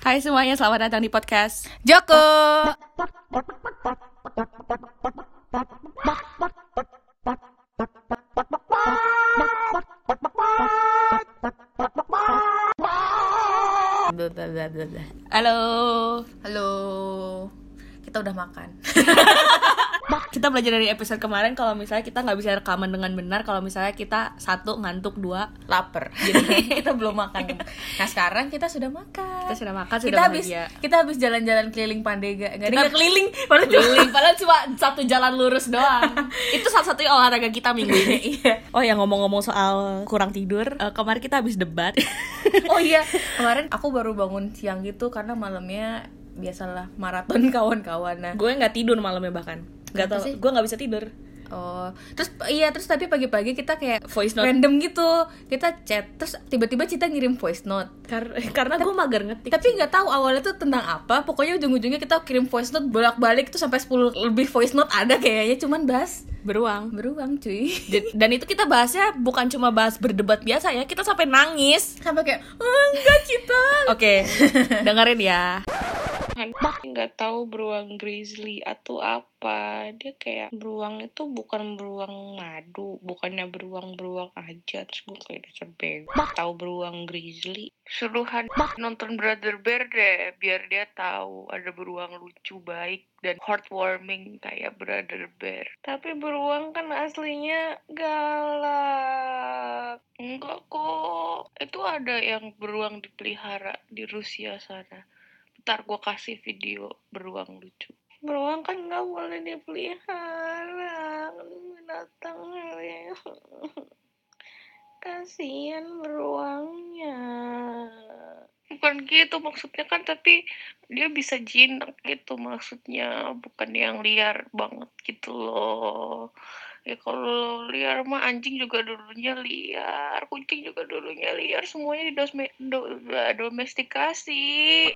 Hai semuanya, selamat datang di podcast Joko. Halo Halo. Kita udah makan. Kita belajar dari episode kemarin kalau misalnya kita nggak bisa rekaman dengan benar Kalau misalnya kita satu ngantuk, dua Lapar. Jadi kita belum makan. Nah, sekarang kita sudah makan. Kita sudah makan, sudah kita habis bahagia. kita habis jalan-jalan keliling Pandega. Enggak Kita- ada keliling, padahal cuma- Keliling, padahal cuma satu jalan lurus doang Itu satu-satunya olahraga kita minggu ini Iya. Oh ya ngomong-ngomong soal kurang tidur eh, Kemarin kita habis debat Oh iya, kemarin aku baru bangun siang gitu karena malamnya biasalah maraton kawan-kawan. Nah, Gue nggak tidur malamnya bahkan nggak sih? gue nggak bisa tidur Oh, terus iya terus tadi pagi-pagi kita kayak Voice note. random gitu. Kita chat, terus tiba-tiba Cita ngirim voice note. Kar- Karena gue mager ngetik Tapi nggak tahu awalnya tuh tentang apa. Pokoknya ujung-ujungnya kita kirim voice note bolak-balik tuh sampai 10 lebih voice note ada kayaknya cuman bahas Beruang beruang cuy. Dan- itu kita bahasnya bukan cuma bahas berdebat biasa ya Kita sampai nangis Sampai kayak "Oh, enggak Cita. Oke, dengerin ya. Nggak tahu beruang grizzly atau apa. Dia kayak beruang itu bukan beruang madu bukannya beruang-beruang aja. Terus gue kayak dasar bego. Tahu beruang grizzly. Suruhan nonton Brother Bear deh biar dia tahu ada beruang lucu baik dan heartwarming kayak Brother Bear. Tapi beruang kan aslinya galak. Enggak kok. Itu ada yang beruang dipelihara di Rusia sana ntar gue kasih video beruang lucu. Beruang kan nggak boleh dipelihara. Binatang ya. Kasihan beruangnya. Bukan gitu maksudnya kan tapi dia bisa jinak gitu maksudnya. Bukan yang liar banget gitu loh. Ya kalau liar mah anjing juga dulunya liar kucing juga dulunya liar semuanya didosme- do- domestikasi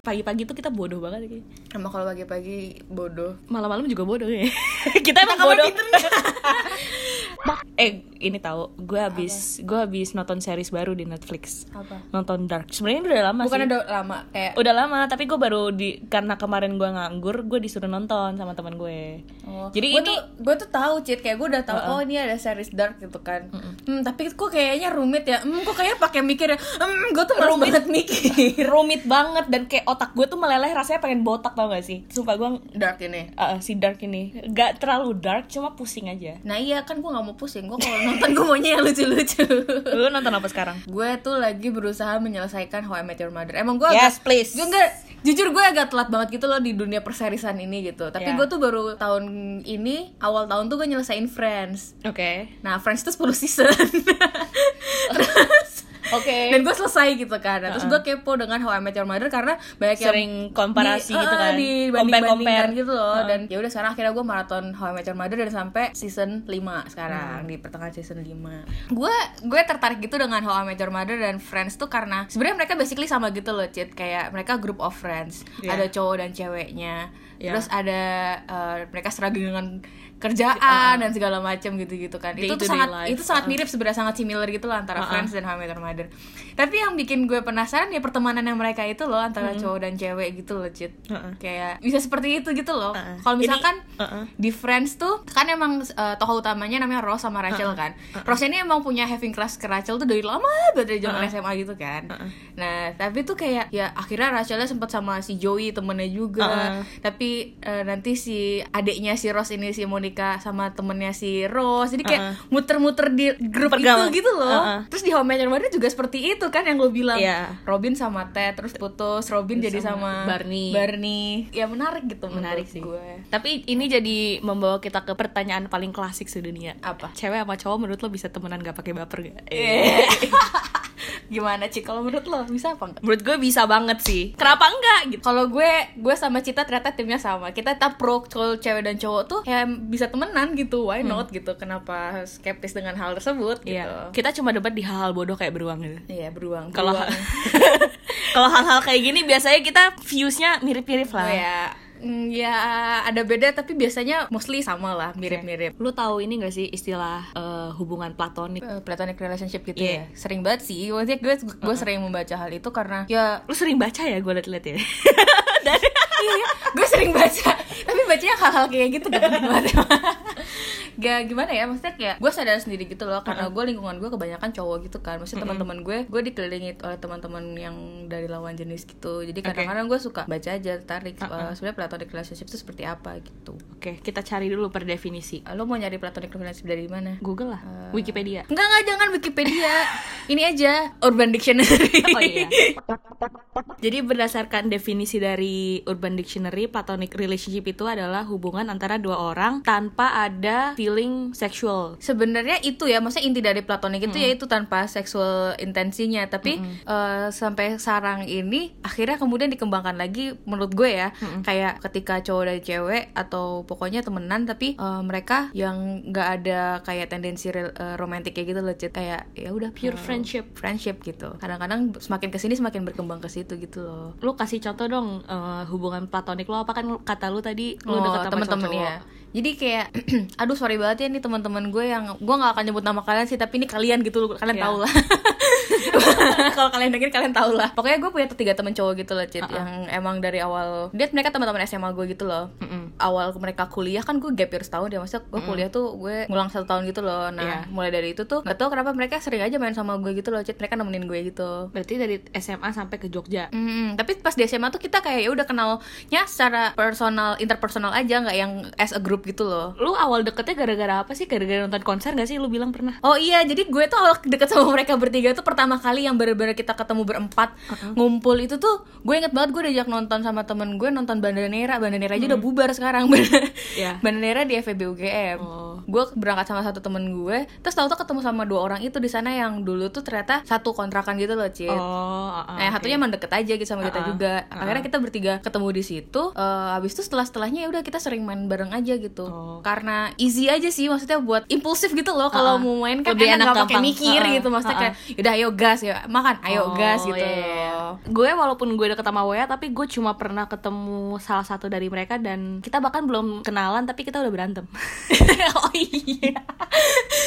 Pagi-pagi tuh kita bodoh banget kayak. Emang kalau pagi-pagi bodoh. Malam-malam juga bodoh ya. kita emang bodoh. eh, ini tahu, gue habis gue habis nonton series baru di Netflix. Apa? Nonton Dark. Sebenarnya udah lama Bukan sih. ada lama kayak Udah lama, tapi gue baru di karena kemarin gue nganggur, gue disuruh nonton sama teman gue. Oh, Jadi gue ini gue tuh tahu cheat kayak gue udah tahu oh ini ada series dark gitu kan. Hmm, tapi kok kayaknya rumit ya. Hmm, kok kayaknya pakai mikir ya. Hmm, gue tuh malas banget mikir. rumit banget dan kayak otak gue tuh meleleh rasanya pengen botak tau gak sih? Sumpah gue dark ini. uh, si Dark ini gak terlalu dark, cuma pusing aja. Nah iya kan gue nggak mau pusing. Gue kalau nonton gue maunya yang lucu-lucu. Lu nonton apa sekarang? gue tuh lagi berusaha menyelesaikan How I Met Your Mother. Emang gue Yes, agak, please. Gue enggak, jujur gue agak telat banget gitu loh di dunia perserisan ini gitu. Tapi Yeah. gue tuh baru tahun ini awal tahun tuh gue nyelesain Friends. Oke. Nah Friends tuh 10 season. Terus Oke. dan gue selesai gitu kan Nah, terus gue kepo dengan How I Met Your Mother karena banyak yang Sering komparasi di- gitu kan. di banding Compare-compare. gitu loh Heeh. dan ya udah sekarang akhirnya gue maraton How I Met Your Mother dan sampai season 5 Hmm. sekarang di pertengahan season 5 gue gue tertarik gitu dengan How I Met Your Mother dan Friends tuh karena sebenarnya mereka basically sama gitu loh Cit kayak mereka group of friends Yeah. ada cowok dan ceweknya Yeah. terus ada eh, mereka struggling dengan kerjaan dan segala macam gitu-gitu kan itu tuh sangat life. itu sangat mirip sebenarnya sangat similar gitu lah antara Friends dan How I Met Your Mother. Tapi yang bikin gue penasaran ya pertemanan yang mereka itu loh antara cowok dan cewek gitu loh, Cit. Heeh. Kayak bisa seperti itu gitu loh. Heeh. Kalau Ini- misalkan heeh. di Friends tuh kan emang uh, tokoh utamanya namanya Ross sama Rachel kan. Ross ini emang punya having crush ke Rachel tuh dari lama banget dari zaman SMA gitu kan. Nah, tapi tuh kayak ya akhirnya Rachelnya sempat sama si Joey temennya juga. Tapi uh, nanti si adiknya si Ross ini si Monica sama temennya si Ross. Jadi kayak Uh-uh. muter-muter di grup Pergaulan. itu gitu loh. Uh-uh. Terus di Met Your Mother juga seperti itu kan yang lo bilang. Iya. Robin sama Ted terus putus, Robin jadi sama Barney. Barney. Ya menarik gitu Menarik sih. gue. Tapi ini jadi membawa kita ke pertanyaan paling klasik sedunia. Apa? Cewek sama cowok menurut lo bisa temenan gak pakai baper gak? Gimana Ci kalau menurut lo bisa apa enggak? Menurut gue bisa banget sih. Kenapa enggak gitu? Kalau gue, gue sama Cita ternyata timnya sama. Kita tetap pro kalau cewek dan cowok tuh kayak bisa temenan gitu. Why not gitu? Kenapa skeptis dengan hal tersebut gitu? Iya. Kita cuma debat di hal-hal bodoh kayak beruang gitu. Iya, beruang. Kalau kalau hal-hal kayak gini biasanya kita viewsnya mirip-mirip Oh lah. ya, Mm, ya ada beda tapi biasanya mostly sama lah mirip-mirip. Lu tahu ini gak sih istilah eh, hubungan platonik? Eh, platonic relationship gitu Iya. ya? Sering banget sih maksudnya gue gue sering membaca hal itu karena ya Lu sering baca ya? Gue liat-liat ya? iya iya gue sering baca. Tapi bacanya hal-hal kayak gitu gak penting banget. Gak gimana ya? Maksudnya kayak gue sadar sendiri gitu loh karena gue lingkungan gue kebanyakan cowok gitu kan. Maksudnya teman-teman gue gue dikelilingi oleh teman-teman yang dari lawan jenis gitu. Jadi kadang-kadang gue suka baca aja tertarik eh, sebenarnya platonic relationship itu seperti apa gitu Oke, kita cari dulu per definisi. Eh, lo mau nyari platonic relationship dari mana Google lah, Wikipedia. Enggak enggak jangan Wikipedia ini aja Urban Dictionary Oh iya. Jadi berdasarkan definisi dari Urban Dictionary, platonic relationship itu adalah hubungan antara dua orang tanpa ada feeling seksual. sebenarnya itu ya maksudnya inti dari platonik itu yaitu tanpa seksual intensinya tapi eh, sampai sekarang ini akhirnya kemudian dikembangkan lagi menurut gue ya kayak ketika cowok dan cewek atau pokoknya temenan tapi eh, mereka yang nggak ada kayak tendensi rel- eh, romantik kayak gitu loh Cit. kayak ya udah Pure eh, friendship. friendship gitu kadang-kadang semakin ke sini semakin berkembang ke situ gitu loh Lu kasih contoh dong eh, hubungan platonik lo apa kan kata lu tadi lu Oh, deket sama temen-temen cowok. ya. Jadi kayak aduh sorry banget ya nih teman-teman gue yang gue nggak akan nyebut nama kalian sih tapi ini kalian gitu loh kalian Iya. tahu lah. Kalau kalian denger kalian tahu lah. Pokoknya gue punya tiga temen cowok gitu loh, Cit, yang emang dari awal dia mereka teman-teman SMA gue gitu loh. Mm-mm. Awal mereka kuliah kan gue gap year setahun ya, maksudnya gue kuliah tuh gue ngulang satu tahun gitu loh. Nah, Iya. mulai dari itu tuh gak tau kenapa mereka sering aja main sama gue gitu loh, Cit. Mereka nemenin gue gitu. Berarti dari SMA sampai ke Jogja. Hmm, tapi pas di SMA tuh kita kayak ya udah kenalnya secara personal, interpersonal aja, nggak yang as a group gitu loh. Lu awal deketnya gara-gara apa sih? Gara-gara nonton konser gak sih? Lu bilang pernah? Oh iya, jadi gue tuh awal deket sama mereka bertiga tuh pertama kali yang bener-bener kita ketemu berempat ngumpul itu tuh gue inget banget gue diajak nonton sama temen gue nonton Bandanera, Bandanera aja udah bubar sekarang. Iya. Bandanera di FEB UGM. Oh. Gue berangkat sama satu temen gue, terus tahu-tahu ketemu sama dua orang itu di sana yang dulu tuh ternyata satu kontrakan gitu loh, Cit. Oh, ah, ah, Nah, yang oke. satunya emang deket aja gitu sama kita Uh-uh, juga. uh-uh. Akhirnya kita bertiga ketemu di situ. Eh, habis itu setelah setelahnya ya udah kita sering main bareng aja gitu. Oh. Karena easy aja sih, maksudnya buat impulsif gitu loh. Kalau Uh-uh. mau main kan Lebih enak enak nggak pakai mikir Uh-uh, gitu. Maksudnya uh-uh. kayak, yaudah ayo gas ya makan, ayo Oh, gas gitu. iya, iya. Gue walaupun gue deket sama Wea tapi gue cuma pernah ketemu salah satu dari mereka dan kita bahkan belum kenalan tapi kita udah berantem. oh iya.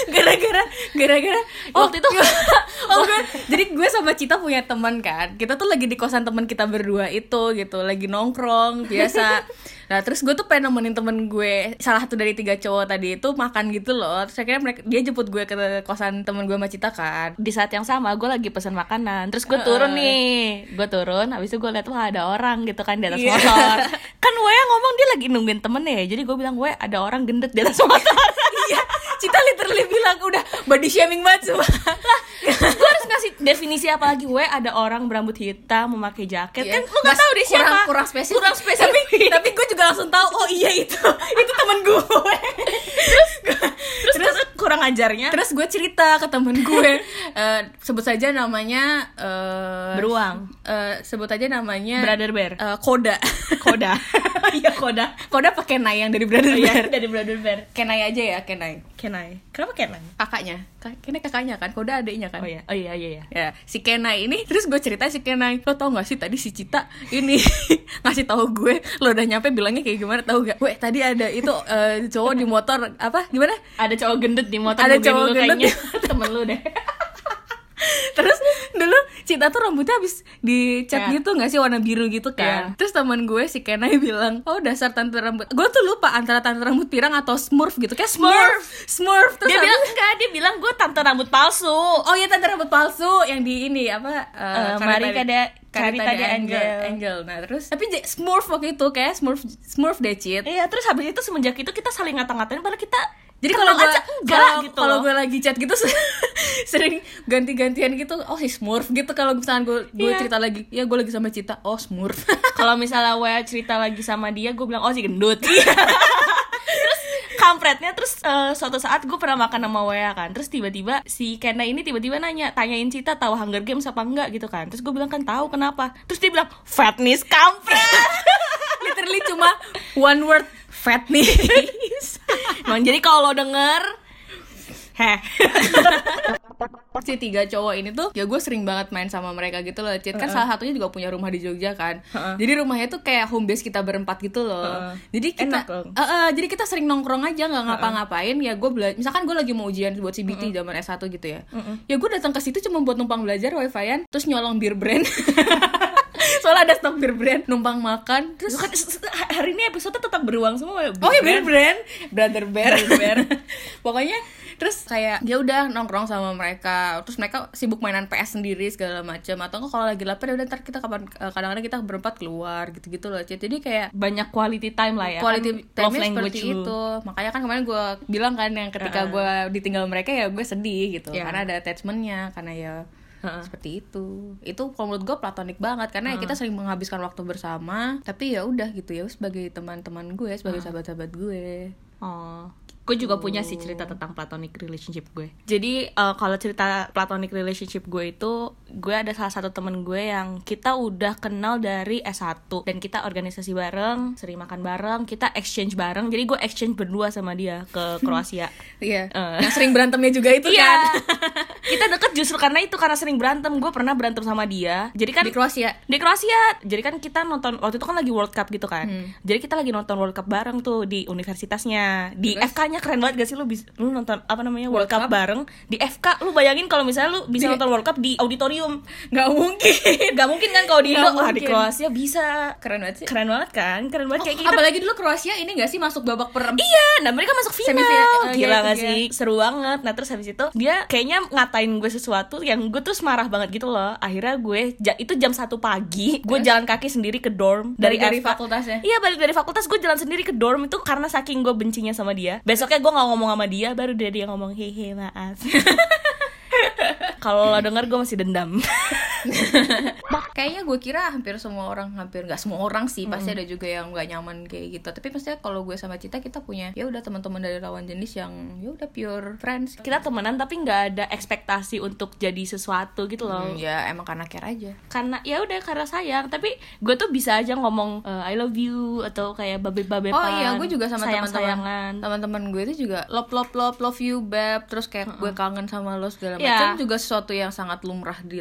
Gara-gara gara-gara Waktu itu. oh gue jadi gue sama Cita punya teman kan. Kita tuh lagi di kosan teman kita berdua itu gitu. Lagi nongkrong biasa. Nah terus gue tuh pengen nemenin temen gue salah satu dari tiga cowok tadi itu makan gitu loh. Terus akhirnya mereka dia jemput gue ke kosan temen gue sama Cita kan. Di saat yang sama gue lagi pesen makanan. Terus gue turun nih. Gue turun habis itu gue liat wah ada orang gitu kan di atas Iya. motor. Kan Wea ngomong dia lagi nungguin temennya ya. Jadi gue bilang Wea ada orang gendut di atas motor Cita literally bilang udah body shaming banget semua. Gue harus ngasih definisi apa lagi? Wea ada orang berambut hitam memakai jaket. Iya. kan lu nggak tahu dia siapa. kurang, kurang spesifik. Kurang spesifik. Tapi, tapi gue juga langsung tahu oh iya itu. Itu temen gue terus, terus kurang ajarnya? Terus gue cerita ke temen gue, eh, sebut saja namanya eh, Beruang. eh, sebut aja namanya Brother Bear. eh, Koda. Koda. Iya Koda. Koda pakai Nai yang dari Brother Bear. dari Brother Bear. Kenai aja ya, Kenai. Kenai kenapa Kenai Kakaknya. Ka- Kenai kakaknya kan, Koda adiknya kan. oh iya oh iya iya iya Ya, si Kenai ini terus gue cerita si Kenai, lo tau gak sih tadi si Cita ini ngasih tahu gue, lo udah nyampe bilangnya kayak gimana tahu gak? Gue tadi ada itu eh, cowok di motor apa gimana? ada cowok gendut di motor Ada cowok gendut. kayaknya temen lu deh Terus dulu Cita tuh rambutnya habis dicat Kayak- gitu gak sih warna biru gitu kan. Iya. Terus teman gue si Kenai bilang Oh dasar tante rambut. Gue tuh lupa antara tante rambut pirang atau smurf gitu Kayak smurf Smurf. Terus dia habis- bilang enggak dia bilang gue tante rambut palsu. Oh iya tante rambut palsu Yang di ini apa Eh, Karita- mari kada de de Angel. Angel. Nah terus Tapi smurf waktu itu Kayak smurf Smurf deh Cit. Iya terus habis itu semenjak itu kita saling ngata-ngatain padahal kita Jadi kalau gue kalau gitu kalau gue lagi chat gitu sering ganti-gantian gitu oh si Smurf gitu. Kalau misalnya gue gue Iya. cerita lagi ya gue lagi sama Cita oh Smurf. Kalau misalnya Wea cerita lagi sama dia gue bilang oh si gendut. Terus kampretnya terus eh, suatu saat gue pernah makan sama Wea kan. Terus tiba-tiba si Kena ini tiba-tiba nanya tanyain Cita tahu Hunger Games apa enggak gitu kan. Terus gue bilang kan tahu kenapa? Terus dia bilang fatness kampret. Literally cuma one word fatness Emang jadi kalau lo denger heh si tiga cowok ini tuh ya gue sering banget main sama mereka gitu loh Cit kan salah satunya juga punya rumah di Jogja kan. Uh-uh. jadi rumahnya tuh kayak home base kita berempat gitu loh. Uh-uh. jadi kita Enak. Eh, eh, jadi kita sering nongkrong aja nggak ngapa-ngapain. Ya gue belajar misalkan gue lagi mau ujian buat CBT zaman S1 gitu ya. Ya gue datang ke situ cuma buat numpang belajar wifi-an terus nyolong bir brand soalnya ada stok bir brand. Numpang makan terus kan hari ini episode tetap beruang semua Oh iya bener brand. Brother Bear Bear Pokoknya Terus kayak dia udah nongkrong sama mereka. Terus mereka sibuk mainan PS sendiri segala macam Atau kalau lagi lapar ya udah ntar kita kapan eh, Kadang-kadang kita berempat keluar gitu-gitu loh. Jadi kayak banyak quality time lah ya quality kan, time seperti lu. itu. Makanya kan kemarin gue bilang kan yang ketika gue ditinggal mereka ya gue sedih gitu. Iya. karena ada attachmentnya karena ya Heeh. seperti itu. Itu kalau menurut gue platonik banget karena ya kita sering menghabiskan waktu bersama tapi ya udah gitu ya sebagai teman-teman gue sebagai sahabat-sahabat gue. Oh, gue juga punya sih cerita tentang platonic relationship gue. Jadi eh, kalau cerita platonic relationship gue itu, gue ada salah satu temen gue yang kita udah kenal dari S1 dan kita organisasi bareng, sering makan bareng, kita exchange bareng. Jadi gue exchange berdua sama dia ke Kroasia. iya Eh. yang sering berantemnya juga itu Iya. kan kita deket justru karena itu karena sering berantem. Gue pernah berantem sama dia. Jadi kan di Kroasia di Kroasia. Jadi kan kita nonton waktu itu kan lagi World Cup gitu kan. Jadi kita lagi nonton World Cup bareng tuh di universitasnya. Di Terus? FK-nya keren banget gak sih lu bisa lu nonton apa namanya World, World Cup, Cup? bareng di FK. Lu bayangin kalau misalnya lu bisa Di- nonton World Cup di auditorium. nggak mungkin Gak mungkin kan kalau di Nggak Indo, wah di. Kroasia bisa. keren banget sih Keren banget kan? Keren banget kayak kita apalagi dulu Kroasia ini gak sih masuk babak per Iya, nah mereka masuk final. Semifinal, eh, Gila iya, gak iya. sih? Seru banget. Nah terus habis itu dia kayaknya ngatain gue sesuatu yang gue terus marah banget gitu loh. Akhirnya gue itu jam 1 pagi, gue jalan kaki sendiri ke dorm dari, Dari- dari fakultasnya? Iya balik dari fakultas gue jalan sendiri ke dorm itu karena saking gue bencinya sama dia. Besoknya gue nggak ngomong sama dia, baru dia dia ngomong hehe maaf. Kalau lo denger gue masih dendam. Kayaknya gue kira hampir semua orang, hampir nggak semua orang sih, pasti ada juga yang nggak nyaman kayak gitu. Tapi pastinya kalau gue sama Cita kita punya ya udah teman-teman dari lawan jenis yang ya udah pure friends. Kita temenan tapi nggak ada ekspektasi untuk jadi sesuatu gitu loh. Hmm, ya emang karena care aja. karena ya udah karena sayang tapi gue tuh bisa aja ngomong eh, I love you atau kayak babe babe Oh iya, gue juga sama sayang teman-teman teman-teman gue itu juga love love love love you beb, terus kayak gue kangen sama lo segala Iya. macam juga sesuatu yang sangat lumrah di,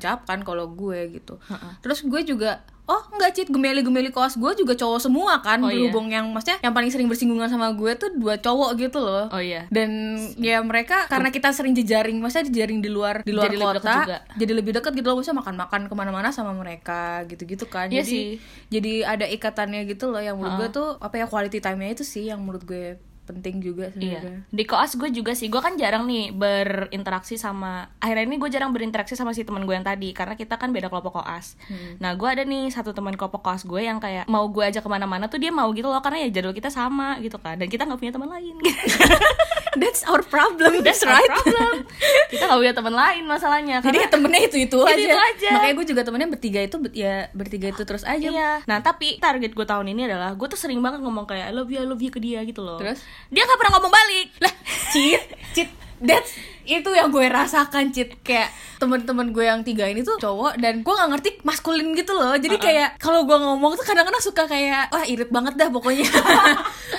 diucapkan kalau gue gitu. Terus gue juga Oh enggak Cit, gemeli-gemeli kelas gue juga cowok semua kan Oh, iya. Berhubung yang maksudnya yang paling sering bersinggungan sama gue tuh dua cowok gitu loh oh iya dan ya mereka karena kita sering jejaring maksudnya jejaring di luar di luar Jadi lebih kota juga. jadi lebih dekat gitu loh maksudnya makan-makan ke mana-mana sama mereka gitu-gitu kan Iya jadi sih. jadi ada ikatannya gitu loh yang menurut gue tuh apa ya quality time-nya itu sih yang menurut gue penting juga sebenarnya Iya. Di koas gue juga sih. Gue kan jarang nih berinteraksi sama. Akhirnya ini gue jarang berinteraksi sama si teman gue yang tadi karena kita kan beda kelompok koas. Hmm. Nah gue ada nih satu teman kelompok koas gue yang kayak mau gue ajak ke mana-mana tuh dia mau gitu loh karena ya jadwal kita sama gitu kan. Dan kita nggak punya teman lain. that's our problem That's our problem. kita nggak punya teman lain masalahnya. jadi Karena ya temennya itu itu aja. Itu-itu aja. makanya gue juga temennya bertiga itu ya bertiga itu terus aja Iya. Nah tapi target gue tahun ini adalah gue tuh sering banget ngomong kayak I love you, I love you ke dia gitu loh. Terus? Dia nggak pernah ngomong balik. lah cheat cheat that's itu yang gue rasakan cheat kayak temen-temen gue yang tiga ini tuh cowok dan gue nggak ngerti maskulin gitu loh. Jadi kayak kalau gue ngomong tuh kadang-kadang suka kayak wah irit banget dah pokoknya.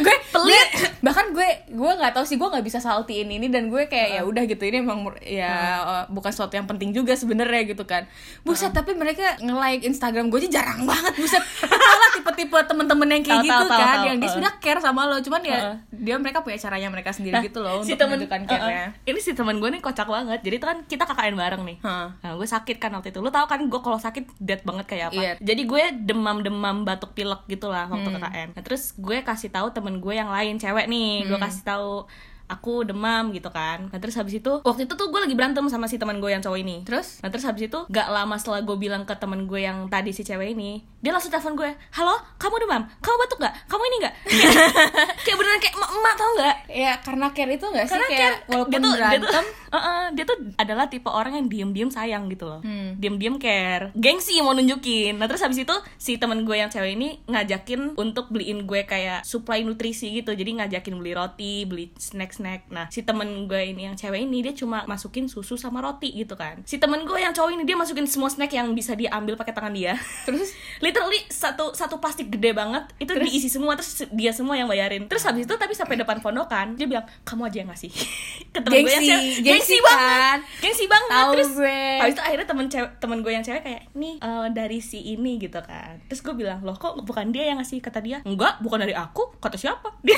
Gue pelit. bahkan gue gue nggak tahu sih gue nggak bisa saltiin ini dan gue kayak ya udah gitu. Ini emang ya uh, bukan sesuatu yang penting juga sebenarnya gitu kan. Buset tapi mereka nge-like Instagram gue aja jarang banget buset. Tau lah tipe-tipe temen-temen yang kayak Tahu, gitu tahu, kan tahu. yang dia sudah care sama lo cuman ya Uh-uh. dia mereka punya caranya mereka sendiri gitu loh si untuk temen menunjukkan care-nya. ini si teman gue nih kocak banget jadi kan kita KKN bareng nih Hah. nah gue sakit kan waktu itu lu tau kan gue kalau sakit dead banget kayak apa Iya. jadi gue demam-demam batuk pilek gitu lah waktu Hmm. KKN nah terus gue kasih tahu temen gue yang lain cewek nih gue Hmm. kasih tahu aku demam gitu kan nah terus habis itu waktu itu tuh gue lagi berantem sama si teman gue yang cowok ini Terus? Nah terus habis itu gak lama setelah gue bilang ke temen gue yang tadi si cewek ini Dia langsung telepon gue Halo kamu demam? Kamu batuk gak? Kamu ini gak? Kayak, kayak beneran kayak emak-emak tau gak? ya karena care itu nggak sih Karena kayak kayak walaupun dia tuh, dia tuh, berantem Uh-uh, dia tuh adalah tipe orang yang diem-diem sayang gitu loh Hmm. Diem-diem care Gengsi mau nunjukin Nah terus habis itu si temen gue yang cewek ini ngajakin untuk beliin gue kayak supply nutrisi gitu Jadi ngajakin beli roti, beli snack-snack snack. Nah si temen gue ini yang cewek ini dia cuma masukin susu sama roti gitu kan. Si temen gue yang cowok ini dia masukin semua snack yang bisa diambil pakai tangan dia. Terus? Literally satu satu plastik gede banget itu diisi semua terus dia semua yang bayarin. Terus habis itu tapi sampai depan pondokan dia bilang kamu aja yang ngasih. Ke temen gue yang Gengsi, cewek. Gengsi banget. kan? gengsi banget. Tahu terus gue. habis itu akhirnya temen cewek temen gue yang cewek kayak nih eh, dari si ini gitu kan. Terus gue bilang loh kok bukan dia yang ngasih? Kata dia enggak bukan dari aku. Kata siapa? Dia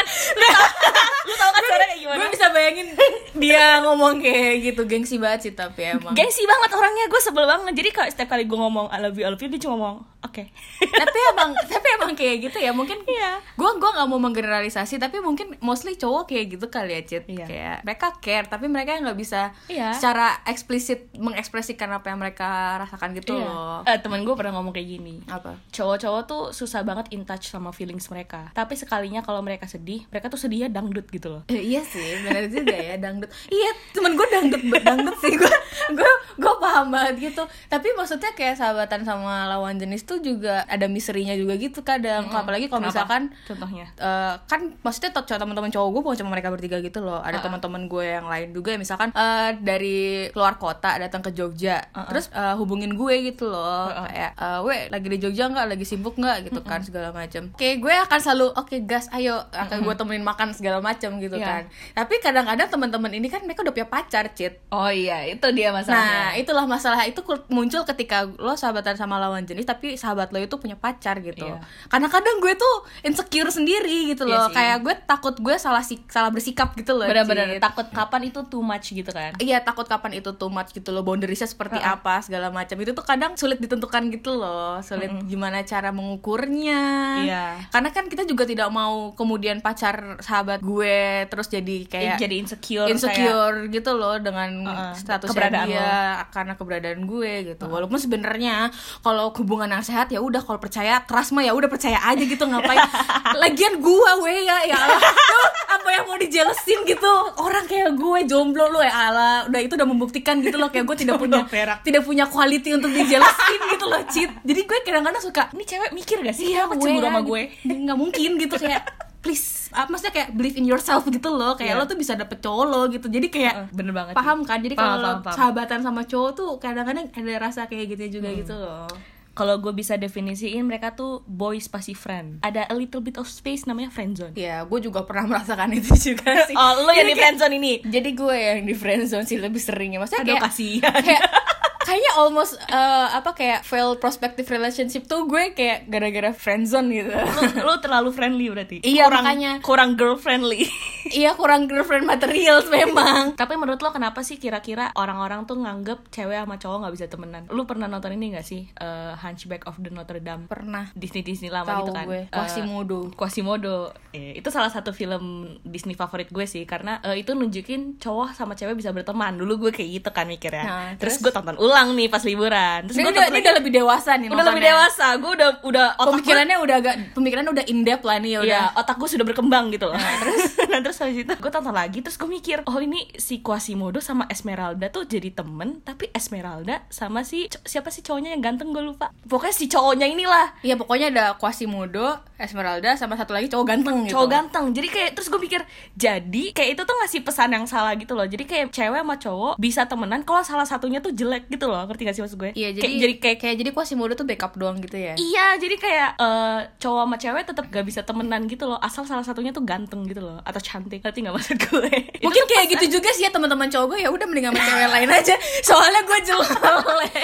kan? Lu tau, lu tau kan suara kayak gimana? gue bisa bayangin dia ngomong kayak gitu gengsi banget sih tapi emang. gengsi banget orangnya gue sebel banget. Jadi kalau setiap kali gue ngomong I love you I love you dia cuma ngomong oke. Tapi emang tapi emang kayak gitu ya mungkin Iya. gue gua nggak mau menggeneralisasi tapi mungkin mostly cowok kayak gitu kali ya Cit Iya. kayak mereka care tapi mereka nggak bisa Iya. secara eksplisit mengekspresikan apa yang mereka rasakan gitu loh. Eh, temen gue pernah ngomong kayak gini. Apa? Cowok-cowok tuh susah banget in touch sama feelings mereka. Tapi sekalinya kalau mereka sedih mereka tuh sedihnya dangdut gitu loh. Eh, iya sih benar juga ya dangdut. Iya temen gue dangdut dangdut sih gue gue gue paham banget gitu. Tapi maksudnya kayak sahabatan sama lawan jenis tuh juga ada misterinya juga gitu kadang. Apalagi kalau misalkan contohnya? eh, kan maksudnya teman-teman cowok gue bukan cuma mereka bertiga gitu loh. Ada teman-teman gue yang lain juga ya misalkan eh, dari keluar kota datang ke Jogja. Terus eh, hubungin gue gitu loh. Kayak eh, we lagi di Jogja nggak? Lagi sibuk nggak? Gitu kan segala macam kayak gue akan selalu oke gas ayo akan gue temenin makan segala macam gitu Iya. kan tapi kadang-kadang teman-teman ini kan mereka udah punya pacar cit oh iya itu dia Nah, itulah masalah itu muncul ketika lo sahabatan sama lawan jenis tapi sahabat lo itu punya pacar gitu. Iya. Karena kadang gue tuh insecure sendiri gitu Iya loh. sih. Kayak gue takut gue salah sik- salah bersikap gitu loh. benar-benar takut kapan itu too much gitu kan Iya takut kapan itu too much gitu loh boundariesnya seperti apa segala macam itu tuh kadang sulit ditentukan gitu loh sulit gimana cara mengukurnya Iya. karena kan kita juga tidak mau kemudian pacar sahabat gue terus jadi kayak jadi insecure kayak- insecure gitu loh dengan Uh-uh. statusnya Keberadaan dia karena keberadaan gue gitu. Walaupun sebenarnya kalau hubungan yang sehat ya udah kalau percaya keras mah ya udah percaya aja gitu ngapain? Lagian gue we ya ya Allah. Tuh, apa yang mau dijelasin gitu? Orang kayak gue jomblo lu ya Allah. Udah itu udah membuktikan gitu loh kayak gue tidak punya perak. tidak punya quality untuk dijelasin gitu loh cheat jadi gue kadang-kadang suka ini cewek mikir gak sih? Iya gue cemburu sama gue. gitu. nggak mungkin gitu kayak please apa maksudnya kayak believe in yourself gitu loh. Kayak Iya. lo tuh bisa dapet cowok lo gitu. Jadi kayak Heeh, bener banget. paham kan? Jadi kalau sahabatan sama cowok tuh kadang-kadang ada rasa kayak gitu juga gitu loh. Kalau gue bisa definisiin mereka tuh boys pasti friend. Ada a little bit of space namanya friendzone ya gue juga pernah merasakan itu juga sih. Oh lo yang di kayak- friendzone ini? jadi gue yang di friendzone sih lebih seringnya. Maksudnya aduh kayak kasihan. kayak kayaknya almost eh, apa kayak failed prospective relationship tuh gue kayak gara-gara friendzone gitu. Lu, lu terlalu friendly berarti? Iya, kurang, makanya. kurang girl friendly iya kurang girlfriend materials memang. Tapi menurut lo kenapa sih kira-kira orang-orang tuh nganggep cewek sama cowok nggak bisa temenan? Lu pernah nonton ini gak sih Eh, Hunchback of the Notre Dame? Pernah. Disney Disney lama Tahu gitu kan? gue. Eh, Quasimodo. Quasimodo. Eh, itu salah satu film Disney favorit gue sih karena eh, itu nunjukin cowok sama cewek bisa berteman. Dulu gue kayak gitu kan mikirnya. Nah, terus, terus? gue tonton ulang nih pas liburan terus ini gue udah, ini udah lebih dewasa nih udah lebih dewasa gue udah udah otak gue- pemikirannya udah agak pemikirannya udah in depth lah nih ya udah Iya, otak gue sudah berkembang gitu loh. terus, nah, terus habis itu gue tonton lagi, terus gue mikir, oh ini si Quasimodo sama Esmeralda tuh jadi temen, tapi Esmeralda sama si siapa sih cowoknya yang ganteng gue lupa. Pokoknya si cowoknya inilah Iya pokoknya ada Quasimodo, Esmeralda sama satu lagi cowok ganteng gitu. cowok ganteng. Jadi kayak terus gue pikir, jadi kayak itu tuh ngasih pesan yang salah gitu loh. Jadi kayak cewek sama cowok bisa temenan kalau salah satunya tuh jelek gitu loh. Ngerti gak sih maksud gue? Iya jadi kayak, jadi kayak kayak jadi Quasimodo tuh backup doang gitu ya. Iya, jadi kayak eh, cowok sama cewek tetap gak bisa temenan gitu loh, asal salah satunya tuh ganteng gitu loh, atau cantik. Ngerti gak maksud gue? Mungkin kayak gitu juga sih ya teman-teman cowok gue ya udah mending sama cewek lain aja. Soalnya gue jelek.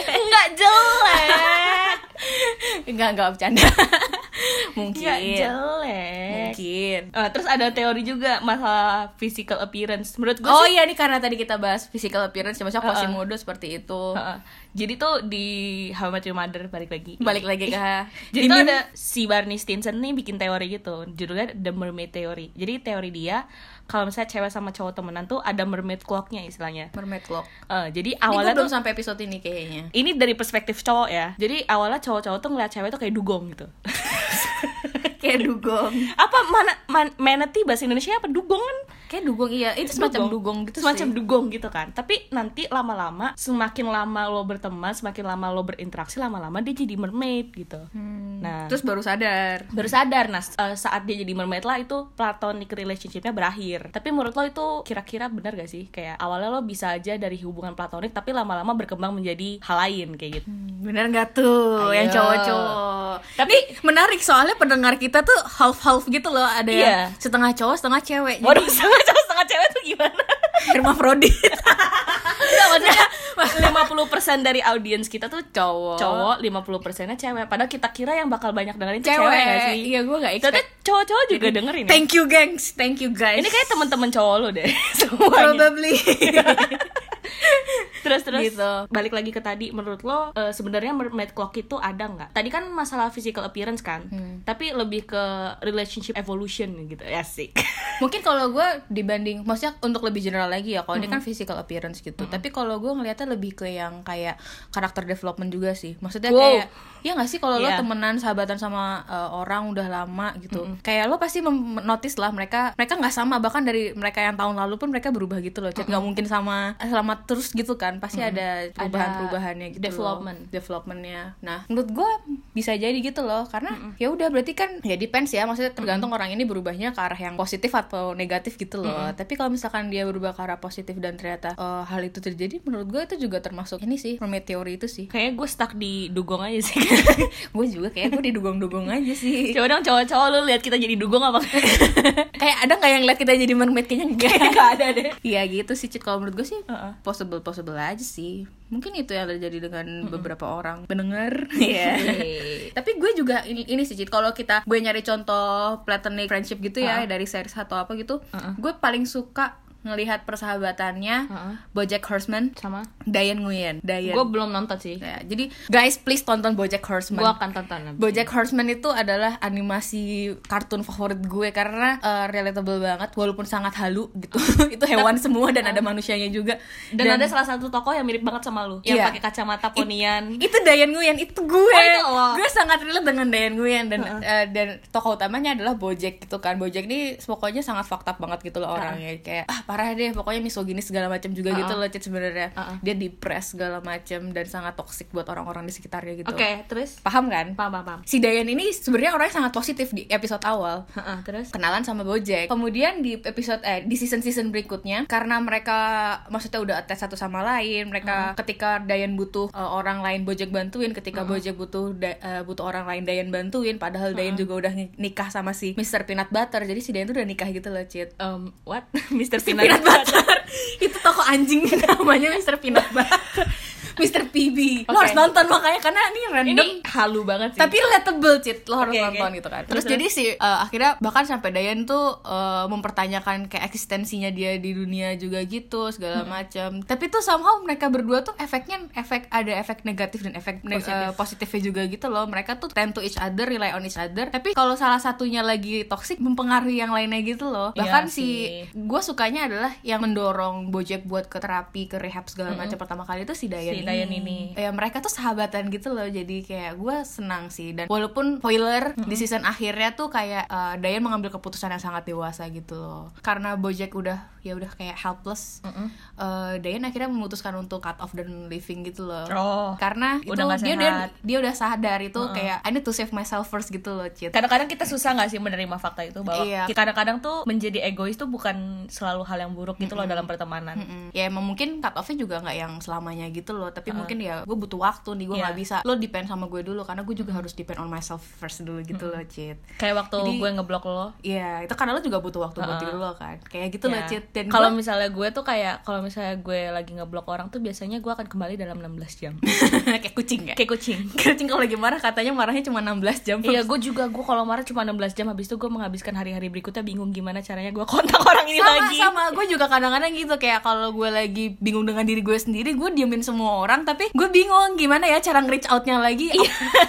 nggak jelek, Enggak enggak bercanda. Mungkin. nggak jelek. Mungkin. Eh, terus ada teori juga masalah physical appearance. Menurut gue Oh sih, iya nih karena tadi kita bahas physical appearance, maksudnya Heeh. Quasimodo seperti itu. Jadi tuh di How I Met Your Mother balik lagi. Balik lagi ke Jadi di tuh ada si Barney Stinson nih bikin teori gitu, judulnya The Mermaid Theory. Jadi teori dia kalau misalnya cewek sama cowok temenan tuh ada mermaid clocknya istilahnya. Mermaid Clock. Eh, jadi Ini awalnya belum tuh sampai episode ini kayaknya. ini dari perspektif cowok ya. Jadi awalnya cowok-cowok tuh ngeliat cewek tuh kayak dugong gitu. Kayak dugong. apa mana man, manatee bahasa Indonesia apa dugong kan? Kayak dugong iya, itu semacam dugong, gitu semacam sih. dugong gitu kan tapi nanti lama-lama semakin lama lo berteman semakin lama lo berinteraksi lama-lama dia jadi mermaid gitu Hmm. Nah, terus baru sadar baru sadar nah eh, saat dia jadi mermaid lah itu platonic relationshipnya berakhir tapi menurut lo itu kira-kira benar gak sih? Kayak awalnya lo bisa aja dari hubungan platonik tapi lama-lama berkembang menjadi hal lain kayak gitu. Bener nggak tuh? Ayo. yang cowok-cowok. Tapi- tapi menarik soalnya pendengar kita tuh half half gitu loh. Ada Iya. yang setengah cowok setengah cewek. Waduh setengah cowok setengah cewek tuh gimana? Hermafrodit Enggak maksudnya 50% dari audiens kita tuh cowok. Cowok 50 persennya cewek. Padahal kita kira yang bakal banyak dengerin cewek, cewek gak sih? Iya gue gak Ternyata expect. cowok-cowok juga dengerin ya? thank you gengs. Thank you guys. Ini kayak teman-teman cowok lo deh semuanya. Probably terus terus. Gitu. balik lagi ke tadi menurut lo eh, sebenarnya mermaid clock itu ada nggak? Tadi kan masalah physical appearance kan Hmm. tapi lebih ke relationship evolution gitu. Ya sih. Mungkin kalau gue dibanding maksudnya untuk lebih general lagi ya kalau ini kan physical appearance gitu. Tapi kalau gue ngelihatnya lebih ke yang kayak karakter development juga sih. Maksudnya Wow. kayak ya nggak sih kalau Iya. lo temenan sahabatan sama uh, orang udah lama gitu. Kayak lo pasti notice lah mereka mereka nggak sama. Bahkan dari mereka yang tahun lalu pun mereka berubah gitu loh. Chat nggak mungkin sama selama terus gitu kan pasti ada perubahan-perubahannya gitu loh. development. developmentnya. Nah menurut gue bisa jadi gitu loh karena ya udah berarti kan ya depends ya maksudnya tergantung orang ini berubahnya ke arah yang positif atau negatif gitu loh. Tapi kalau misalkan dia berubah ke arah positif dan ternyata eh, hal itu terjadi menurut gue itu juga termasuk ini sih mermaid teori itu sih. Kayaknya gue stuck di dugong aja sih. Gue juga kayak gue didugong-dugong aja sih. Coba dong cowok-cowok lu lihat kita jadi dugong apa kayak ada nggak yang lihat kita jadi mermaid? Kayaknya nggak. Ada deh. Iya gitu sih Cit kalau menurut gue sih Heeh. possible possible aja sih. Mungkin itu yang terjadi dengan beberapa orang pendengar. Ya tapi gue juga ini, ini sih kalau kita gue nyari contoh platonic friendship gitu ya dari series atau apa gitu gue paling suka ngelihat persahabatannya Heeh. BoJack Horseman sama Diane Nguyen Diane gue belum nonton sih Ya, jadi guys please tonton BoJack Horseman gue akan tonton BoJack Horseman itu adalah animasi kartun favorit gue karena eh, relatable banget walaupun sangat halu gitu. itu hewan semua dan ada manusianya juga. dan, ada salah satu tokoh yang mirip banget sama lu yang Iya. pakai kacamata ponian itu Dayan Nguyen itu gue. Oh, itu lo. gue sangat relate dengan Dayan Nguyen dan eh, dan tokoh utamanya adalah BoJack gitu kan. BoJack ini pokoknya sangat up banget gitu loh orangnya kayak ah parah deh pokoknya misoginis segala macam juga gitu loh Cit sebenarnya. Uh-uh. Dia depres segala macam dan sangat toxic buat orang-orang di sekitarnya gitu. oke terus Paham kan? paham paham paham Si Dayan ini sebenarnya orangnya sangat positif di episode awal. Heeh, terus kenalan sama Bojack. Kemudian di episode eh di season-season berikutnya karena mereka maksudnya udah attach satu sama lain, mereka ketika Dayan butuh eh, orang lain Bojack bantuin, ketika Bojack butuh da- eh, butuh orang lain Dayan bantuin, padahal Dayan juga udah ni- nikah sama si Mr. Peanut Butter. Jadi si Dayan tuh udah nikah gitu loh, Cit. um, what Mr. Peanut, Peanut Butter. itu toko anjing namanya Mr. Peanut Butter. Mr. PB. Lo Oke. harus nonton makanya karena ini random ini halu banget sih tapi relatable cit lo harus oke. nonton gitu kan Terus, terus, jadi si uh, akhirnya bahkan sampai Dayan tuh uh, mempertanyakan kayak eksistensinya dia di dunia juga gitu segala macam tapi tuh somehow mereka berdua tuh efeknya efek ada efek negatif dan efek ne- Positif. uh, positifnya juga gitu loh mereka tuh tend to each other rely on each other tapi kalau salah satunya lagi toxic mempengaruhi yang lainnya gitu loh Iya bahkan sih. si gue sukanya adalah yang mendorong Bojack buat ke terapi ke rehab segala macam pertama kali itu si Dayan Si Dayan ini. ya mereka tuh sahabatan gitu loh jadi kayak gue senang sih dan walaupun spoiler di season akhirnya tuh kayak uh, Dayan mengambil keputusan yang sangat dewasa gitu loh karena Bojack udah ya udah kayak helpless uh, Dayan akhirnya memutuskan untuk cut off dan living gitu loh Oh. karena itu Udah nggak dia, dia sehat. dia udah sadar itu kayak I need to save myself first gitu loh Cit kadang-kadang kita susah nggak sih menerima fakta itu bahwa Iya. kadang-kadang tuh menjadi egois tuh bukan selalu hal yang buruk gitu loh dalam pertemanan Mm-mm. Ya emang mungkin cut off-nya juga nggak yang selamanya gitu loh Tapi mungkin ya gue butuh waktu nih Gue Iya. nggak bisa. Lo depend sama gue dulu Karena gue juga harus depend on myself first dulu gitu loh Cit kayak waktu Jadi- gue ngeblok lo. Iya itu karena lo juga butuh waktu buat Uh-uh. diri lo kan. Kayak gitu loh Ya. Cit Dan kalau misalnya gue tuh kayak kalau misalnya gue lagi ngeblok orang tuh biasanya gue akan kembali dalam 16 jam. Kayak kucing ya? Kayak kucing. Kucing kalau lagi marah katanya marahnya cuma 16 jam. Iya, gue juga gue kalau marah cuma 16 jam habis itu gue menghabiskan hari-hari berikutnya bingung gimana caranya gue kontak orang ini sama lagi. sama. Gue juga kadang-kadang gitu kayak kalau gue lagi bingung dengan diri gue sendiri gue diemin semua orang tapi gue bingung gimana ya cara nge-reach outnya lagi.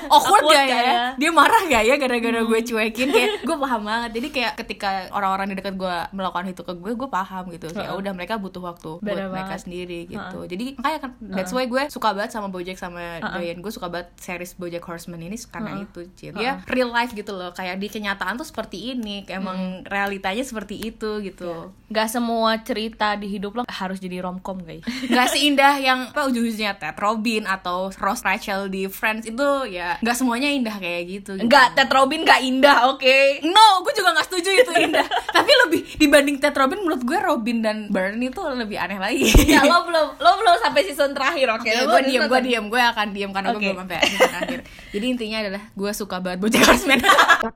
Awkward, Awkward gak gak ya? ya? dia marah gak ya gara-gara gue cuekin? Kayak gue paham banget. Jadi kayak ketika orang-orang di dekat gue melakukan itu ke gue gue paham gitu. Kayak udah mereka butuh waktu buat mereka sendiri gitu. Jadi makanya kan that's why gue suka banget sama Bojack sama. Diane gue suka banget series Bojack Horseman ini karena itu Cid. dia real life gitu loh. Kayak di kenyataan tuh seperti ini. Kayak emang realitanya seperti itu gitu Gak semua cerita di hidup lo harus jadi romcom guys. nggak seindah yang apa ujung lucunya Ted Robin atau Ross Rachel di Friends itu ya nggak semuanya indah kayak gitu. gitu. Enggak, Ted Robin gak indah, oke. No, gue juga gak setuju itu indah. Tapi lebih dibanding Ted Robin, menurut gue Robin dan Bernie itu lebih aneh lagi. Ya lo belum lo belum sampai season terakhir, oke? Oke, Lo gue di diem, gue diem, gue akan diem karena gue Oke. belum sampai season terakhir. Jadi intinya adalah gue suka banget BoJack Horseman.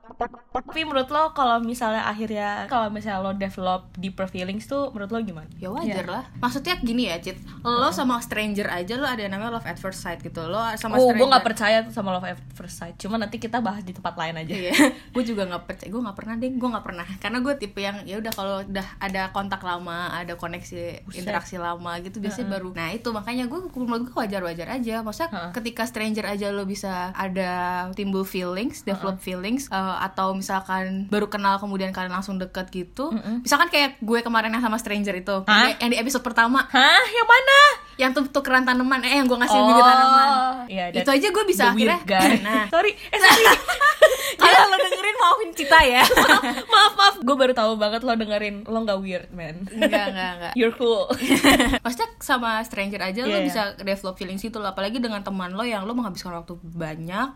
Tapi menurut lo kalau misalnya akhirnya kalau misalnya lo develop deeper feelings tuh menurut lo gimana? ya wajar lah. Maksudnya gini ya, Cit. Lo sama stranger aja lo ada yang namanya love at first sight gitu. Lo sama oh, stranger. gue gak percaya tuh sama love at first sight. Cuma nanti kita bahas di tempat lain aja. Iya, gue juga nggak percaya, gue nggak pernah deh, gue nggak pernah, karena gue tipe yang ya udah kalau udah ada kontak lama, ada koneksi Buset. interaksi lama gitu biasanya baru, nah itu makanya gue menurut gue wajar wajar aja, maksudnya Heeh. ketika stranger aja lo bisa ada timbul feelings, develop feelings, eh, atau misalkan baru kenal kemudian kalian langsung deket gitu, misalkan kayak gue kemarin yang sama stranger itu, Hah? yang, di episode pertama, Hah? Yang mana? yang tuh tukeran tanaman, eh yang gue ngasih bibit tanaman, Iya, itu aja gue bisa akhirnya, nah. Sorry, eh sorry. kalau lo dengerin maafin Cita ya. maaf maaf, gue baru tahu banget lo dengerin lo nggak weird man. Enggak, enggak, enggak. You're cool. Maksudnya sama stranger aja lo Iya, bisa develop feelings itu loh apalagi dengan teman lo yang lo menghabiskan waktu banyak,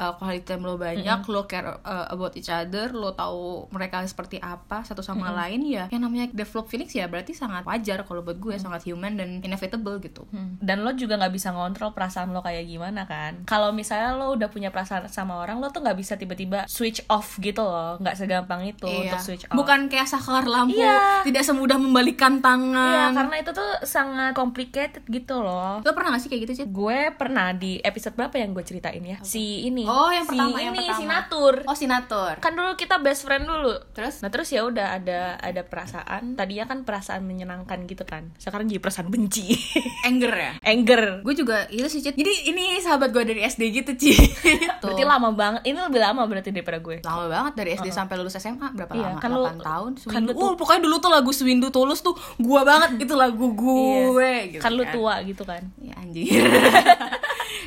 uh, quality time lo banyak, lo care uh, about each other, lo tahu mereka seperti apa satu sama lain ya. Yang namanya develop feelings ya berarti sangat wajar kalau buat gue sangat human dan inevitable gitu. Hmm. Dan lo juga nggak bisa ngontrol perasaan lo kayak gimana kan? Kalau misalnya lo udah punya perasaan sama orang, lo tuh nggak bisa tiba-tiba switch off gitu loh, nggak segampang itu Iya. untuk switch off. Bukan kayak saklar lampu, Iya. tidak semudah membalikan Iya, tangan. karena itu tuh sangat complicated gitu loh. Lo pernah gak sih kayak gitu sih? Gue pernah di episode berapa yang gue ceritain ya? Si ini. Oh, yang si pertama, ini, yang pertama. si Natur. Oh, sinatur. Kan dulu kita best friend dulu. Terus? Nah terus ya udah ada ada perasaan. Tadinya kan perasaan menyenangkan gitu kan. Sekarang jadi perasaan benci. Anger ya? Anger. Gue juga itu sih, Cit. Jadi ini sahabat gue dari SD gitu, Ci. Berarti lama banget. Ini lebih lama berarti daripada gue. lama banget dari SD sampai lulus SMA berapa Iya, lama? kan lu- 8 tahun. kan Swindu. tuh- oh, pokoknya dulu tuh lagu Swindu Tulus tuh gua banget itu lagu gue gitu kan lu tua gitu kan. Ya anjir.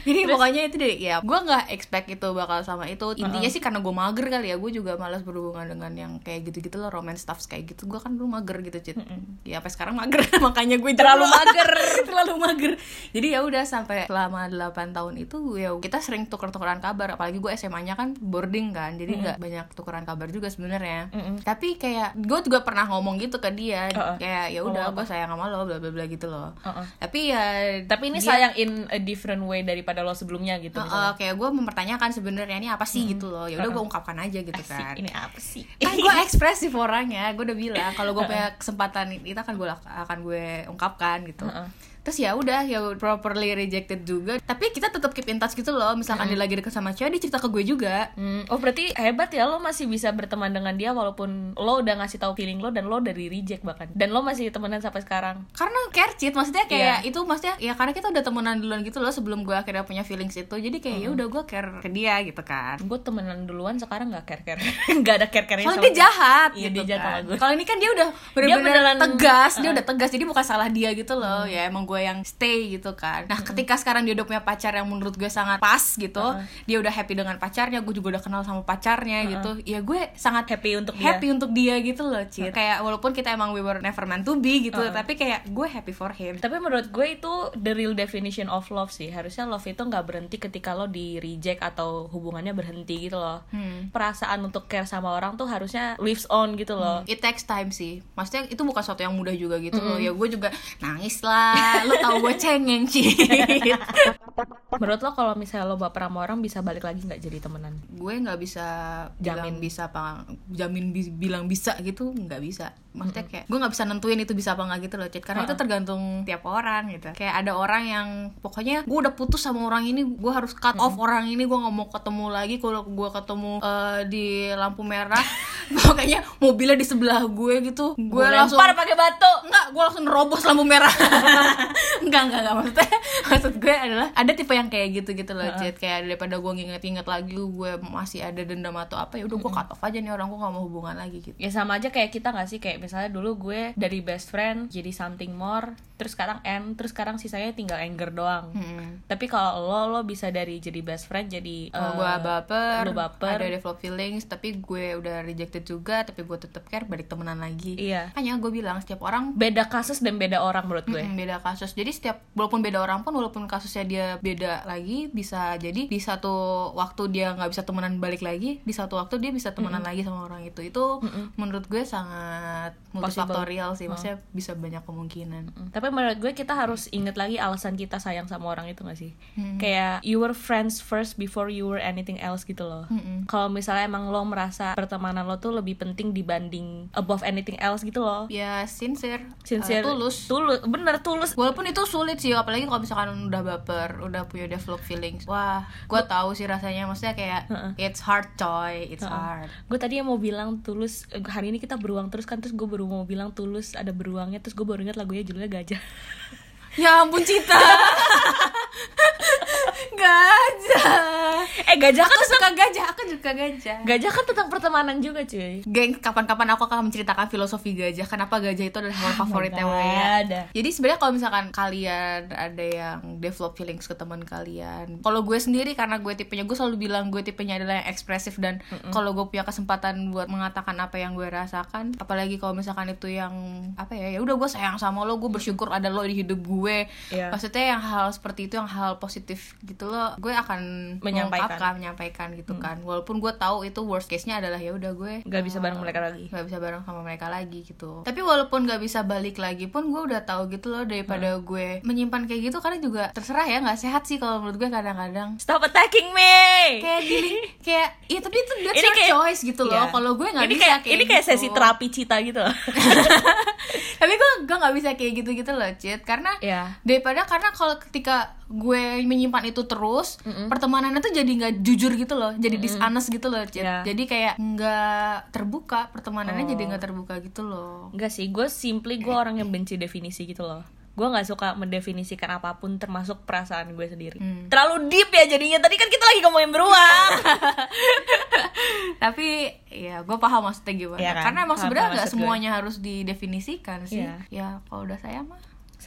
Jadi pokoknya itu deh ya gue nggak expect itu bakal sama itu. Intinya sih karena gue mager kali ya gue juga malas berhubungan dengan yang kayak gitu-gitu loh romance stuff kayak gitu. Gue kan dulu mager gitu cit. Ya sampai sekarang mager. Makanya gue Terlalu mager. terlalu mager. Jadi ya udah sampai selama 8 tahun itu ya kita sering tuker-tukeran kabar. Apalagi gue SMA-nya kan boarding kan jadi nggak banyak tukeran kabar juga sebenarnya. Mm-mm. tapi kayak gue juga pernah ngomong gitu ke dia. Uh-uh. kayak ya udah gue sayang sama lo bla bla bla gitu loh. Uh-uh. tapi ya Tapi ini dia- sayang in a different way daripada lo sebelumnya gitu. Uh, uh, kayak gue mempertanyakan sebenarnya ini apa sih gitu loh. Ya udah gue ungkapkan aja gitu Asik, kan. Ini apa sih? kan gue ekspresif orangnya gue udah bilang kalau gue punya kesempatan itu akan gue akan gue ungkapkan gitu. Heeh. Terus ya udah ya properly rejected juga tapi kita tetap keep in touch gitu loh misalkan dia lagi deket sama cewek dia cerita ke gue juga Hmm, oh berarti hebat ya lo masih bisa berteman dengan dia walaupun lo udah ngasih tahu feeling lo dan lo dari reject bahkan dan lo masih temenan sampai sekarang. karena care cheat maksudnya kayak Iya. itu maksudnya ya karena kita udah temenan duluan gitu loh sebelum gue akhirnya punya feelings itu jadi kayak ya udah gue care ke dia gitu kan Gue temenan duluan sekarang nggak care care, nggak ada care care Soalnya dia jahat Iya, gitu dia jahat kan. Kalau ini kan dia udah bener-bener beneran- tegas, dia uh. udah tegas. Jadi bukan salah dia gitu loh. Ya emang gue yang stay gitu kan. Nah, ketika sekarang dia udah punya pacar yang menurut gue sangat pas gitu, dia udah happy dengan pacarnya, gue juga udah kenal sama pacarnya gitu. Ya gue sangat Happy untuk dia. happy untuk dia gitu loh, Cid. Kayak walaupun kita emang we were never meant to be gitu, tapi kayak gue happy for him. Tapi menurut gue itu the real definition of love sih. Harusnya love itu nggak berhenti ketika lo di reject atau hubungannya berhenti gitu loh. Hmm. Perasaan untuk care sama orang tuh harusnya lives on gitu loh. It takes time sih. Maksudnya itu bukan sesuatu yang mudah juga gitu loh. Ya gue juga nangis lah. Lo tau gue cengeng, Cid. Menurut lo kalau misalnya lo baper sama orang bisa balik lagi nggak jadi temenan? gue nggak bisa jamin. bisa apa jamin bi- bilang bisa gitu nggak bisa. Maksudnya kayak gue nggak bisa nentuin itu bisa apa nggak gitu loh Cid. Karena itu tergantung tiap orang gitu. kayak ada orang yang pokoknya gue udah putus sama orang ini gue harus cut off orang ini gue nggak mau ketemu lagi. Kalau gue ketemu eh, di lampu merah pokoknya mobilnya di sebelah gue gitu. Gue langsung lempar pakai batu. Enggak, gue langsung nerobos lampu merah. Enggak, enggak, enggak. Maksudnya, maksud gue adalah Ada tipe yang kayak gitu gitu loh Cid. Kayak daripada gue nginget-nginget lagi Gue masih ada dendam atau apa ya udah gue cut off aja nih orang Gue gak mau hubungan lagi gitu. Ya sama aja kayak kita gak sih? Kayak misalnya dulu gue dari best friend jadi something more Terus sekarang end Terus sekarang sisanya tinggal anger doang. Hmm. Tapi kalau lo lo bisa dari jadi best friend jadi Kalau eh, gue baper, lo baper. ada develop feelings, tapi gue udah rejected addicted juga tapi gue tetep care balik temenan lagi. Iya. makanya gue bilang setiap orang beda kasus dan beda orang menurut gue. Mm-mm, beda kasus. Jadi setiap walaupun beda orang pun walaupun kasusnya dia beda lagi bisa jadi di satu waktu dia nggak bisa temenan balik lagi di satu waktu dia bisa temenan lagi sama orang itu. Itu menurut gue sangat multifaktorial sih. Maksudnya bisa banyak kemungkinan. Mm, tapi menurut gue kita harus inget lagi alasan kita sayang sama orang itu gak sih? Hmm. kayak you were friends first before you were anything else gitu loh. Mm-mm. kalau misalnya emang lo merasa pertemanan lo tuh lebih penting dibanding above anything else gitu loh. Ya sincere, sincere. Uh, tulus. Tulus. Bener tulus. Walaupun itu sulit sih, apalagi kalau misalkan udah baper, udah punya develop feelings. Wah, gue tahu sih rasanya. Maksudnya kayak it's hard, coy, it's hard. gue tadi yang mau bilang tulus eh, hari ini kita beruang terus kan terus gue baru mau bilang tulus ada beruangnya terus gue baru ingat lagunya judulnya gajah. Ya ampun Cita. gajah. eh gajah kan Aku suka gajah, aku suka gajah. gajah kan tentang pertemanan juga cuy Geng, kapan-kapan aku akan menceritakan filosofi gajah. Kenapa gajah itu adalah hewan favoritnya God. Wea. Jadi sebenarnya kalau misalkan kalian ada yang develop feelings ke teman kalian, kalau gue sendiri karena gue tipenya gue selalu bilang gue tipenya adalah yang ekspresif dan kalau gue punya kesempatan buat mengatakan apa yang gue rasakan, apalagi kalau misalkan itu yang apa ya, ya udah gue sayang sama lo, gue bersyukur ada lo di hidup gue. Iya. Maksudnya yang hal seperti itu yang hal positif gitu loh, gue akan Menyampaikan. mengungkapkan, menyampaikan gitu kan. Walaupun gue tahu itu worst case-nya adalah ya udah gue nggak bisa bareng mereka lagi nggak bisa bareng sama mereka lagi gitu tapi walaupun nggak bisa balik lagi pun gue udah tahu gitu loh daripada gue menyimpan kayak gitu karena juga terserah ya nggak sehat sih kalau menurut gue kadang-kadang stop attacking me kayak dealing kayak ya tapi itu that's Ini your kayak- choice gitu loh Iya. kalau gue nggak bisa kayak, kayak ini kayak gitu. sesi terapi cita gitu loh tapi gue gue nggak bisa kayak gitu gitu loh Cit karena Iya. daripada karena kalau ketika gue menyimpan itu terus pertemanannya tuh jadi nggak jujur gitu loh jadi dishonest gitu loh Iya. jadi kayak nggak terbuka pertemanannya Oh. jadi nggak terbuka gitu loh Enggak sih, gue simply gue orang yang benci definisi gitu loh Gue gak suka mendefinisikan apa pun termasuk perasaan gue sendiri Hmm. Terlalu deep ya jadinya, tadi kan kita lagi ngomongin beruang tapi ya gue paham maksudnya gimana Iya kan? karena emang sebenarnya nggak maksud gue. semuanya harus didefinisikan sih Iya. ya kalau udah sayang mah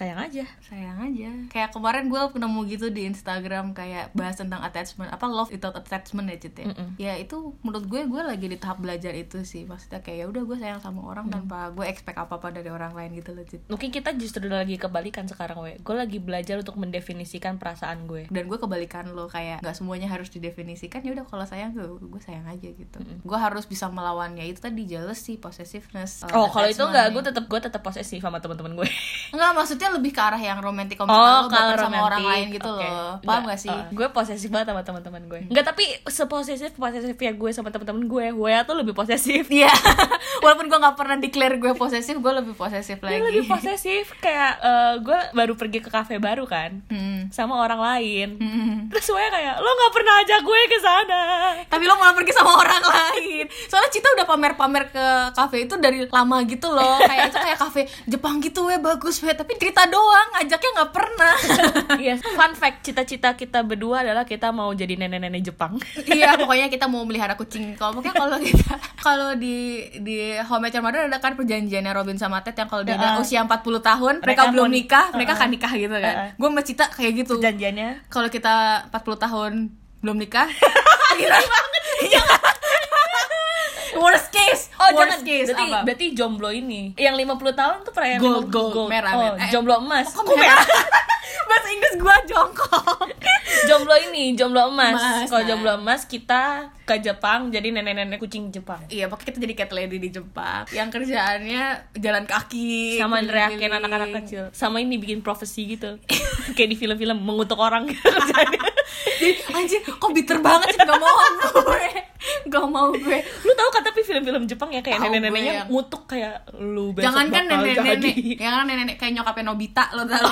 Sayang aja. Sayang aja. Kayak kemarin gue nemu gitu di Instagram kayak bahas tentang attachment apa love without attachment ya Cit ya? Ya itu menurut gue gue lagi di tahap belajar itu sih. Maksudnya kayak ya udah gue sayang sama orang tanpa gue expect apa apa dari orang lain gitu loh Cit. Mungkin kita justru lagi kebalikan sekarang we. Gue lagi belajar untuk mendefinisikan perasaan gue. Dan gue kebalikan lo kayak nggak semuanya harus didefinisikan. Ya udah kalau sayang gue gue sayang aja gitu. Gue harus bisa melawannya. Itu tadi jealousy possessiveness uh, Oh kalau itu enggak, gue tetap gue tetap posesif sama teman-teman gue. Enggak, maksudnya lebih ke arah yang romantis kalau Oh, lo kalau baper sama orang lain gitu Oke. loh. Paham gak sih? uh, gue posesif banget sama teman-teman gue. Enggak, tapi seposesif posesif ya gue sama teman-teman gue. Wea tuh lebih posesif. Iya. Walaupun gue nggak pernah declare gue posesif, gue lebih posesif lagi. lebih posesif kayak eh, gue baru pergi ke kafe baru kan Hmm. sama orang lain. Hmm. Terus Wea kayak lo nggak pernah ajak gue ke sana. Tapi lo malah pergi sama orang lain. Soalnya Cita udah pamer-pamer ke kafe itu dari lama gitu loh. Kayak itu kayak kafe Jepang gitu weh bagus weh. Tapi cerita doang, ngajaknya nggak pernah. Iya, fun fact cita-cita kita berdua adalah kita mau jadi nenek-nenek Jepang. iya, pokoknya kita mau melihara kucing. Kalau pokoknya kalau kita kalau di di Met Your Mother ada kan perjanjiannya Robin sama Ted yang kalau dia Uh-uh. usia 40 tahun, mereka, Mereka belum nikah, mereka akan nikah gitu kan. Gue sama Cita kayak gitu. Perjanjiannya Kalau kita 40 tahun belum nikah, kita worst case, Oh worst jangan, case berarti, apa? berarti jomblo ini Yang 50 tahun tuh perayaan Gold, 50 gold, merah, Oh, merah. Eh, jomblo emas Kok merah? Bahasa Inggris gua jongkok. Jomblo ini, jomblo emas, Kalau nah. jomblo emas kita ke Jepang jadi nenek-nenek kucing Jepang Iya, pokoknya kita jadi cat lady di Jepang. Yang kerjaannya jalan kaki, sama keliling. anak-anak kecil sama ini bikin profesi gitu kayak di film-film mengutuk orang gitu kerjaannya. Jadi, anjir, kok bitter banget sih? Gak mau gue. Gak mau gue. lu tahu kan tapi film-film Jepang ya kayak nenek-neneknya yang- ngutuk kayak lu besok Jangan kan nenek-nenek. Jangan nenek-nenek kayak nyokapnya Nobita lo tau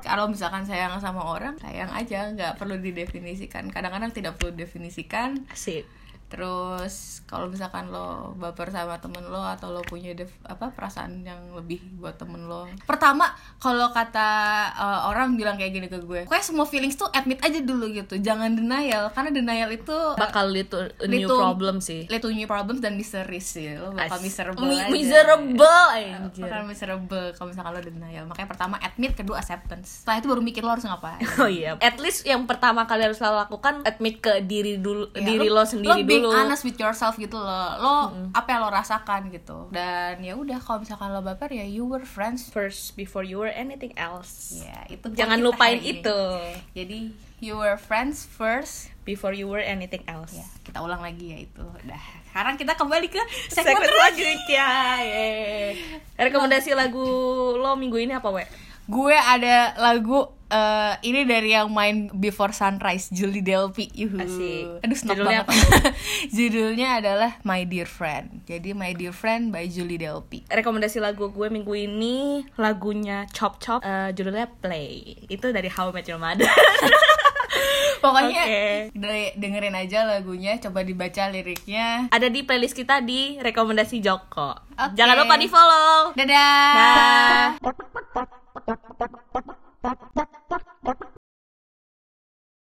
Kalau misalkan sayang sama orang Sayang aja, nggak perlu didefinisikan Kadang-kadang tidak perlu didefinisikan Asik. Terus kalau misalkan lo baper sama temen lo atau lo punya def- apa perasaan yang lebih buat temen lo. Pertama kalau kata uh, orang bilang kayak gini ke gue, kayak semua feelings tuh admit aja dulu gitu, jangan denial. Karena denial itu bakal lead to a new lead to- problem sih. lead to new problems dan misery sih. Lo bakal As- miserable Mi- aja. miserable anjir. bakal miserable kalau misalkan lo denial. Makanya pertama admit kedua acceptance. Setelah itu baru mikir lo harus ngapain. Oh iya, at least yang pertama kali harus lo lakukan admit ke diri dulu Iya, diri lo- lo sendiri lo being dulu. honest with yourself gitu loh lo apa yang lo rasakan gitu dan ya udah kalau misalkan lo baper ya you were friends First before you were anything else. ya itu poin Jangan lupain itu. jadi you were friends first Before you were anything else. ya kita ulang lagi ya itu udah sekarang kita kembali ke Segmen selanjutnya. yeay. Rekomendasi lagu lo minggu ini apa, We? gue ada lagu eh, ini dari yang main Before Sunrise Julie Delpy Yuhu. Asik. aduh snob Judulnya banget judulnya adalah My Dear Friend jadi My Dear Friend by Julie Delpy Rekomendasi lagu gue minggu ini lagunya Chop Chop, eh, judulnya Play. Itu dari How I Met Your Mother. pokoknya de- dengerin aja lagunya coba dibaca liriknya Ada di playlist kita di rekomendasi Joko. Oke. Jangan lupa di follow. dadah Dah.